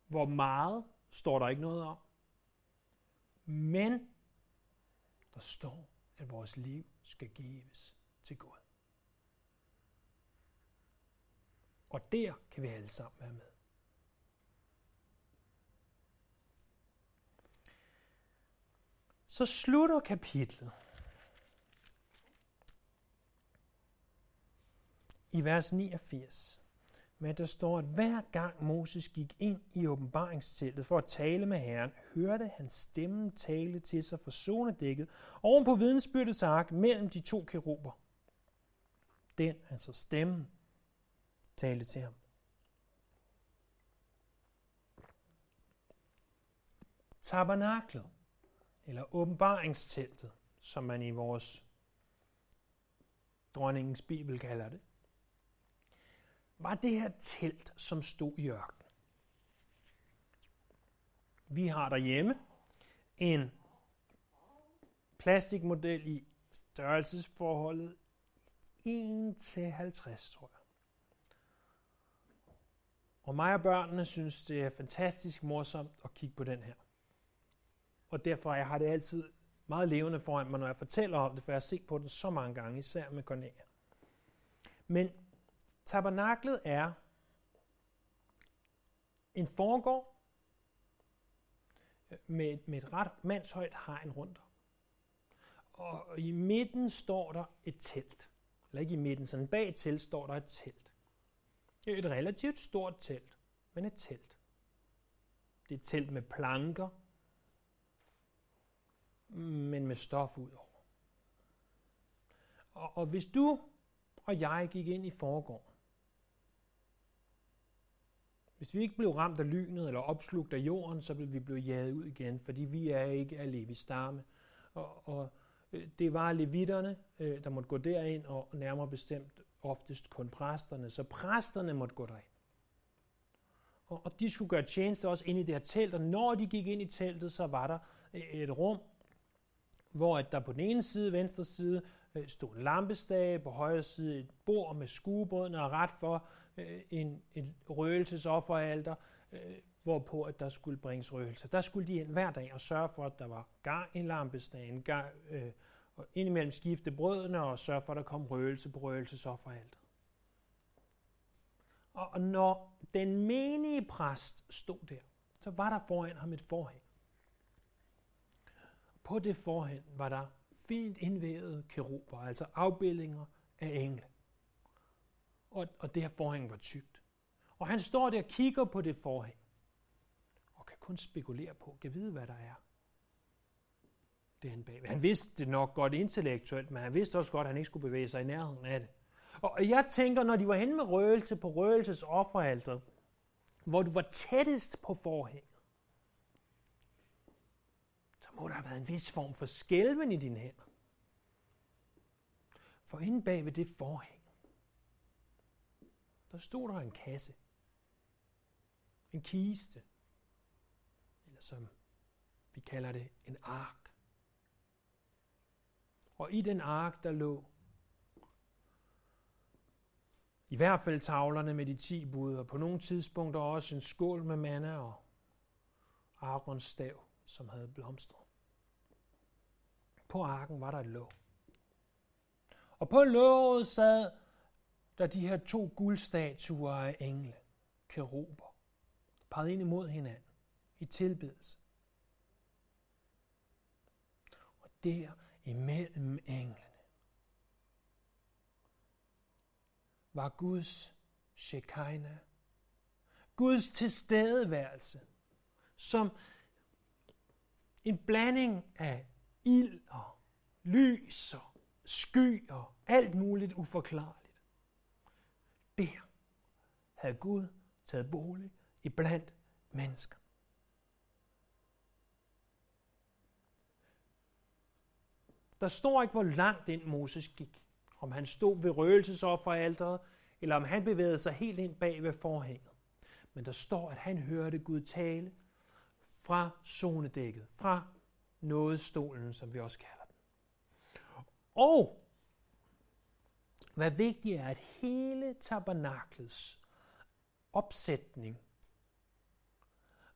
Speaker 1: Hvor meget står der ikke noget om. Men der står, at vores liv skal gives til Gud. Og der kan vi alle sammen være med. Så slutter kapitlet i vers 89 men der står, at hver gang Moses gik ind i åbenbaringsteltet for at tale med Herren, hørte han stemmen tale til sig for zonedækket oven på vidensbyrdets ark mellem de to keruber. Den, altså stemmen, talte til ham. Tabernaklet, eller åbenbaringsteltet, som man i vores dronningens bibel kalder det, var det her telt, som stod i ørkenen. Vi har derhjemme en plastikmodel i størrelsesforholdet 1 til 50, tror jeg. Og mig og børnene synes, det er fantastisk morsomt at kigge på den her. Og derfor jeg har det altid meget levende foran mig, når jeg fortæller om det, for jeg har set på den så mange gange, især med Cornelia. Men Tabernaklet er en foregård med, med et ret mandshøjt hegn rundt om. Og i midten står der et telt. Eller ikke i midten, sådan bag telt står der et telt. Det er et relativt stort telt, men et telt. Det er et telt med planker, men med stof ud over. Og, og hvis du og jeg gik ind i forgården, hvis vi ikke blev ramt af lynet eller opslugt af jorden, så ville vi blive jaget ud igen, fordi vi er ikke af Levis stamme. Og, og øh, det var levitterne, øh, der måtte gå derind, og nærmere bestemt oftest kun præsterne. Så præsterne måtte gå derind. Og, og de skulle gøre tjeneste også ind i det her telt, og når de gik ind i teltet, så var der øh, et rum, hvor at der på den ene side, venstre side, øh, stod en lampestage, på højre side et bord med skuebrødene, og ret for øh, en, en røgelsesofferalter, øh, hvorpå at der skulle bringes røgelse. Der skulle de ind hver dag og sørge for, at der var gang i lampestagen, gang, øh, og indimellem skifte brødene og sørge for, at der kom røgelse på røgelsesofferalter. Og når den menige præst stod der, så var der foran ham et forhæng. På det forhen var der fint indvævet keruber, altså afbildninger af engle og, og det her forhæng var tykt. Og han står der og kigger på det forhæng, og kan kun spekulere på, kan vide, hvad der er. Det han bag. Han vidste det nok godt intellektuelt, men han vidste også godt, at han ikke skulle bevæge sig i nærheden af det. Og jeg tænker, når de var henne med røgelse på røgelses offeralter, hvor du var tættest på forhæng, må der have været en vis form for skælven i dine hænder. For inde bag ved det forhæng, der stod der en kasse. En kiste. Eller som vi kalder det, en ark. Og i den ark, der lå i hvert fald tavlerne med de ti bud, og på nogle tidspunkter også en skål med manna og Arons stav, som havde blomstret. På arken var der et låg. Og på låget sad der de her to guldstatuer af engle, keruber, peget ind imod hinanden i tilbedelse. Og der imellem englene var Guds Shekinah, Guds tilstedeværelse, som en blanding af ild og lys og sky og alt muligt uforklarligt. Der havde Gud taget bolig i blandt mennesker. Der står ikke, hvor langt den Moses gik. Om han stod ved røgelsesofferalteret, eller om han bevægede sig helt ind bag ved forhænget. Men der står, at han hørte Gud tale fra zonedækket, fra nådestolen, som vi også kalder den. Og hvad vigtigt er, at hele tabernaklets opsætning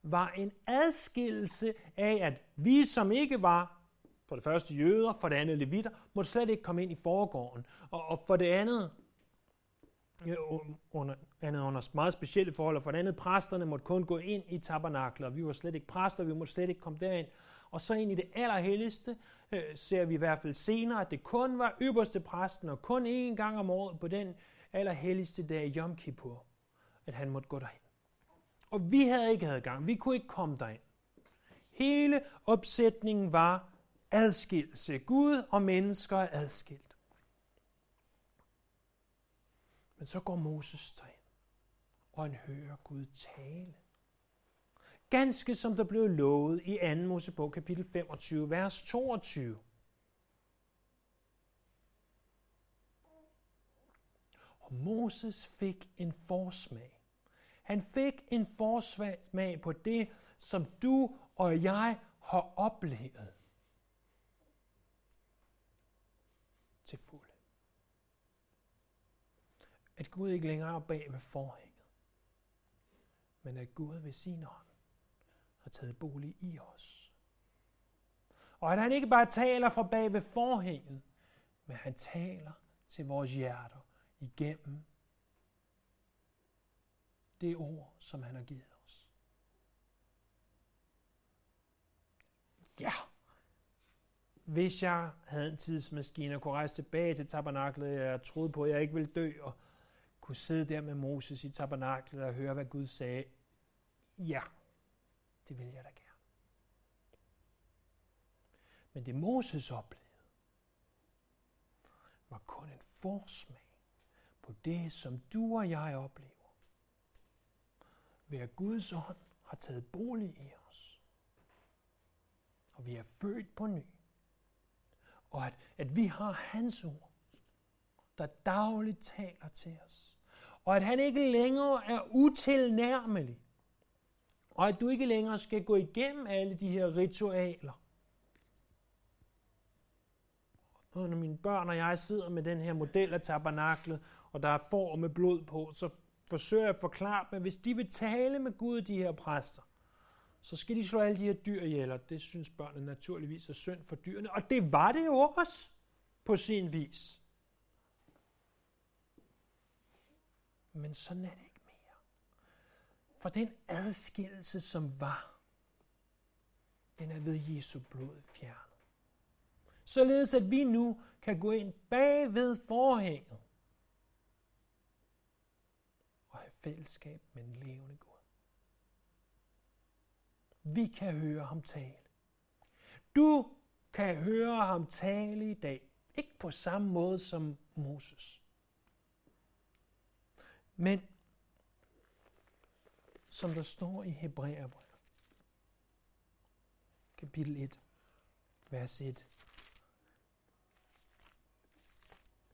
Speaker 1: var en adskillelse af, at vi, som ikke var for det første jøder, for det andet levitter, måtte slet ikke komme ind i foregården. Og, og for det andet, under, andet under meget specielle forhold, og for det andet, præsterne måtte kun gå ind i tabernakler. Vi var slet ikke præster, vi måtte slet ikke komme derind. Og så ind i det allerhelligste øh, ser vi i hvert fald senere, at det kun var ypperste præsten, og kun én gang om året på den allerhelligste dag, Yom Kippur, at han måtte gå derind. Og vi havde ikke adgang, vi kunne ikke komme derind. Hele opsætningen var adskillelse. Gud og mennesker er adskilt. Men så går Moses derind, og han hører Gud tale. Ganske som der blev lovet i 2. Mosebog kapitel 25, vers 22. Og Moses fik en forsmag. Han fik en forsmag på det, som du og jeg har oplevet. til fuld. At Gud ikke længere er bag ved forhænget, men at Gud ved sin hånd har taget bolig i os. Og at han ikke bare taler fra bag ved forhænget, men han taler til vores hjerter igennem det ord, som han har givet os. Ja, hvis jeg havde en tidsmaskine og kunne rejse tilbage til tabernaklet, jeg troede på, at jeg ikke ville dø, og kunne sidde der med Moses i tabernaklet og høre, hvad Gud sagde, ja, det vil jeg da gerne. Men det Moses oplevede, var kun en forsmag på det, som du og jeg oplever. Ved at Guds ånd har taget bolig i os. Og vi er født på ny og at, at vi har hans ord, der dagligt taler til os. Og at han ikke længere er utilnærmelig. Og at du ikke længere skal gå igennem alle de her ritualer. Og når mine børn og jeg sidder med den her model af tabernaklet, og der er får med blod på, så forsøger jeg at forklare dem, at hvis de vil tale med Gud, de her præster, så skal de slå alle de her dyr ihjel, og det synes børnene naturligvis er synd for dyrene. Og det var det jo også på sin vis. Men sådan er det ikke mere. For den adskillelse, som var, den er ved Jesu blod fjernet. Således at vi nu kan gå ind bag ved forhænget og have fællesskab med den levende Gud. Vi kan høre ham tale. Du kan høre ham tale i dag. Ikke på samme måde som Moses. Men som der står i Hebræerbrevet, kapitel 1, vers 1.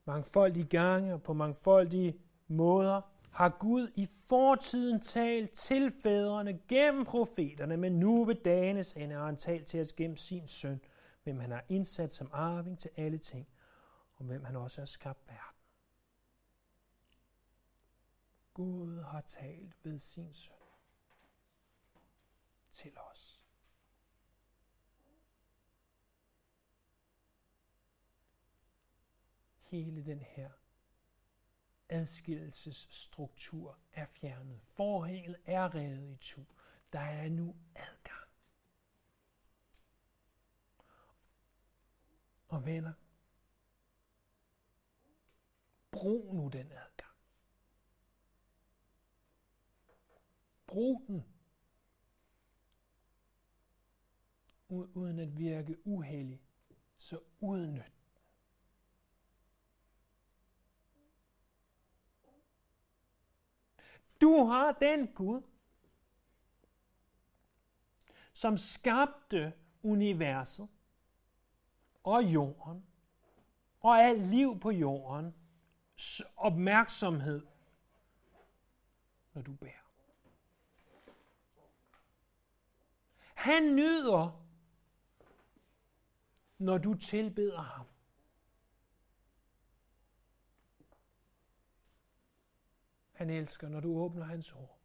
Speaker 1: Mangfoldige gange og på mangfoldige måder har Gud i fortiden talt til fædrene gennem profeterne, men nu ved dagenes ende har han talt til os gennem sin søn, hvem han har indsat som arving til alle ting, og hvem han også har skabt verden. Gud har talt ved sin søn til os. Hele den her adskillelsesstruktur er fjernet. Forhænget er revet i to. Der er nu adgang. Og venner, brug nu den adgang. Brug den. Uden at virke uheldig, så udnyt Du har den Gud, som skabte universet og jorden og alt liv på jorden opmærksomhed, når du bærer. Han nyder, når du tilbeder ham. Han elsker, når du åbner hans ord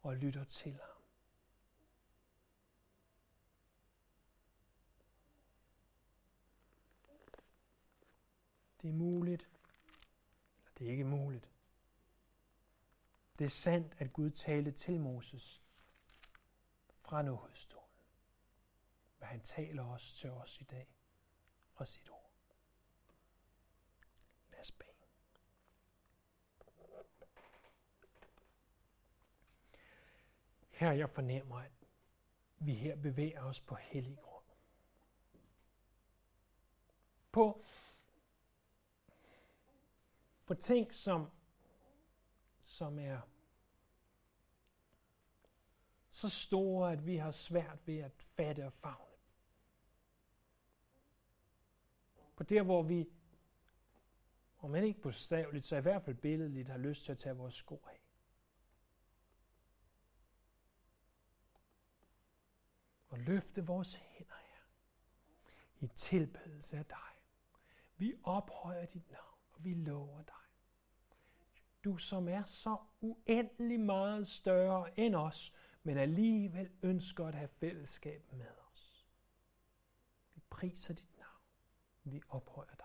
Speaker 1: og lytter til ham. Det er muligt, eller det er ikke muligt. Det er sandt, at Gud talte til Moses fra nådestolen. Men han taler os til os i dag fra sit ord. Lad os bede. Her jeg fornemmer, at vi her bevæger os på hellig grund. På, på ting, som, som er så store, at vi har svært ved at fatte og fagne. På der, hvor vi, om man ikke bogstaveligt, så i hvert fald billedligt, har lyst til at tage vores sko af. og løfte vores hænder her i tilbedelse af dig. Vi ophøjer dit navn, og vi lover dig. Du som er så uendelig meget større end os, men alligevel ønsker at have fællesskab med os. Vi priser dit navn. Vi ophøjer dig.